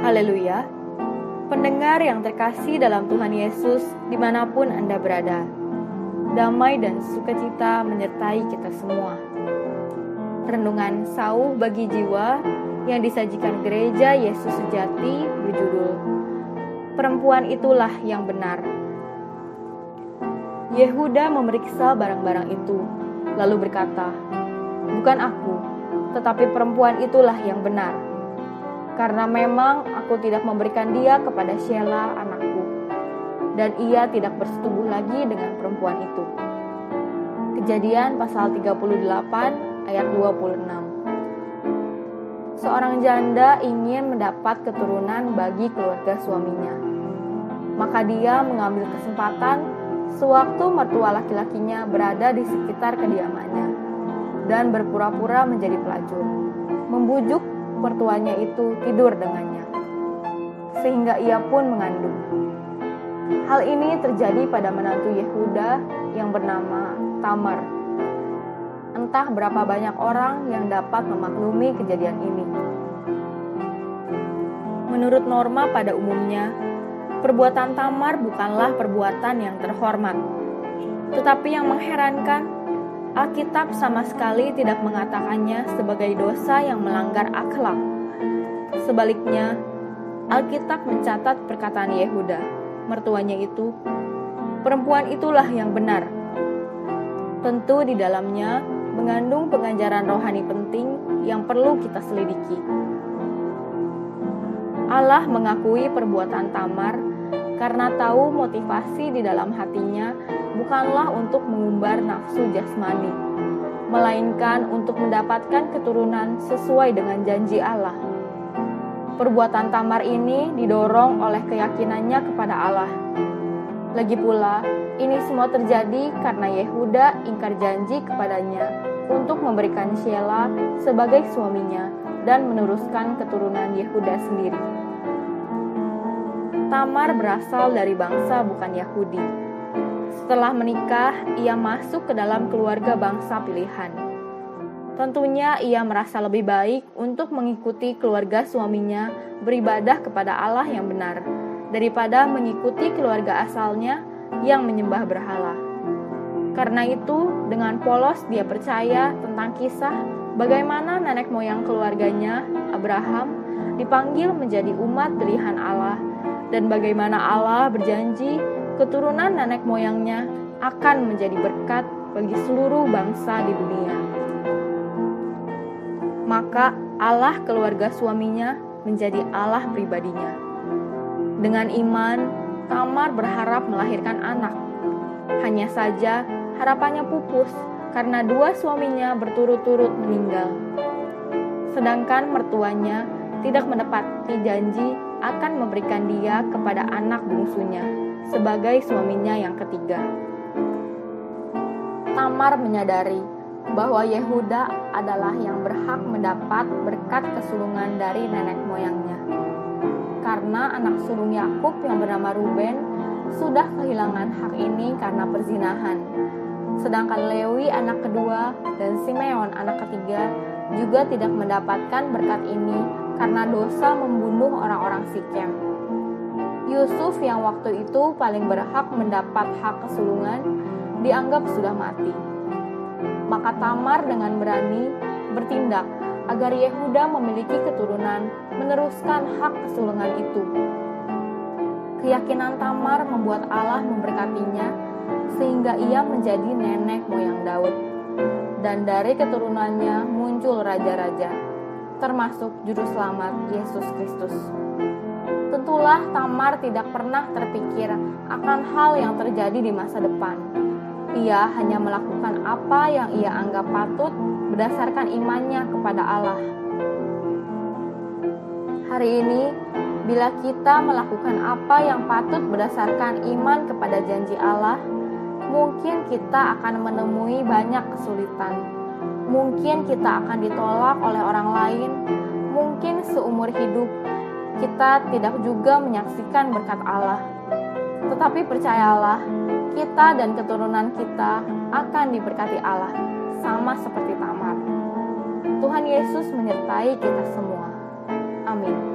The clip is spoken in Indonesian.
Haleluya. Pendengar yang terkasih dalam Tuhan Yesus di mana pun Anda berada. Damai dan sukacita menyertai kita semua. Renungan sauh bagi jiwa yang disajikan gereja Yesus Sejati berjudul Perempuan itulah yang benar. Yehuda memeriksa barang-barang itu, lalu berkata, Bukan aku, tetapi perempuan itulah yang benar karena memang aku tidak memberikan dia kepada Sheila anakku, dan ia tidak bersetubuh lagi dengan perempuan itu. Kejadian pasal 38 ayat 26 Seorang janda ingin mendapat keturunan bagi keluarga suaminya. Maka dia mengambil kesempatan sewaktu mertua laki-lakinya berada di sekitar kediamannya dan berpura-pura menjadi pelacur, membujuk mertuanya itu tidur dengannya, sehingga ia pun mengandung. Hal ini terjadi pada menantu Yehuda yang bernama Tamar. Entah berapa banyak orang yang dapat memaklumi kejadian ini. Menurut norma pada umumnya, perbuatan Tamar bukanlah perbuatan yang terhormat. Tetapi yang mengherankan, Alkitab sama sekali tidak mengatakannya sebagai dosa yang melanggar akhlak. Sebaliknya, Alkitab mencatat perkataan Yehuda, mertuanya itu, perempuan itulah yang benar. Tentu di dalamnya mengandung pengajaran rohani penting yang perlu kita selidiki. Allah mengakui perbuatan Tamar karena tahu motivasi di dalam hatinya bukanlah untuk mengumbar nafsu jasmani, melainkan untuk mendapatkan keturunan sesuai dengan janji Allah. Perbuatan Tamar ini didorong oleh keyakinannya kepada Allah. Lagi pula, ini semua terjadi karena Yehuda ingkar janji kepadanya untuk memberikan Sheila sebagai suaminya dan meneruskan keturunan Yehuda sendiri. Tamar berasal dari bangsa bukan Yahudi. Setelah menikah, ia masuk ke dalam keluarga bangsa pilihan. Tentunya ia merasa lebih baik untuk mengikuti keluarga suaminya beribadah kepada Allah yang benar daripada mengikuti keluarga asalnya yang menyembah berhala. Karena itu, dengan polos dia percaya tentang kisah bagaimana nenek moyang keluarganya, Abraham, dipanggil menjadi umat pilihan Allah dan bagaimana Allah berjanji keturunan nenek moyangnya akan menjadi berkat bagi seluruh bangsa di dunia. Maka Allah keluarga suaminya menjadi Allah pribadinya. Dengan iman, Tamar berharap melahirkan anak. Hanya saja harapannya pupus karena dua suaminya berturut-turut meninggal. Sedangkan mertuanya tidak menepati janji akan memberikan dia kepada anak bungsunya sebagai suaminya yang ketiga. Tamar menyadari bahwa Yehuda adalah yang berhak mendapat berkat kesulungan dari nenek moyangnya. Karena anak sulung Yakub yang bernama Ruben sudah kehilangan hak ini karena perzinahan. Sedangkan Lewi anak kedua dan Simeon anak ketiga juga tidak mendapatkan berkat ini karena dosa membunuh orang-orang Sikem. Yusuf yang waktu itu paling berhak mendapat hak kesulungan dianggap sudah mati. Maka Tamar dengan berani bertindak agar Yehuda memiliki keturunan meneruskan hak kesulungan itu. Keyakinan Tamar membuat Allah memberkatinya sehingga ia menjadi nenek moyang Daud. Dan dari keturunannya muncul raja-raja termasuk juru selamat Yesus Kristus. Tentulah Tamar tidak pernah terpikir akan hal yang terjadi di masa depan. Ia hanya melakukan apa yang ia anggap patut berdasarkan imannya kepada Allah. Hari ini, bila kita melakukan apa yang patut berdasarkan iman kepada janji Allah, mungkin kita akan menemui banyak kesulitan mungkin kita akan ditolak oleh orang lain, mungkin seumur hidup kita tidak juga menyaksikan berkat Allah. Tetapi percayalah, kita dan keturunan kita akan diberkati Allah, sama seperti Tamar. Tuhan Yesus menyertai kita semua. Amin.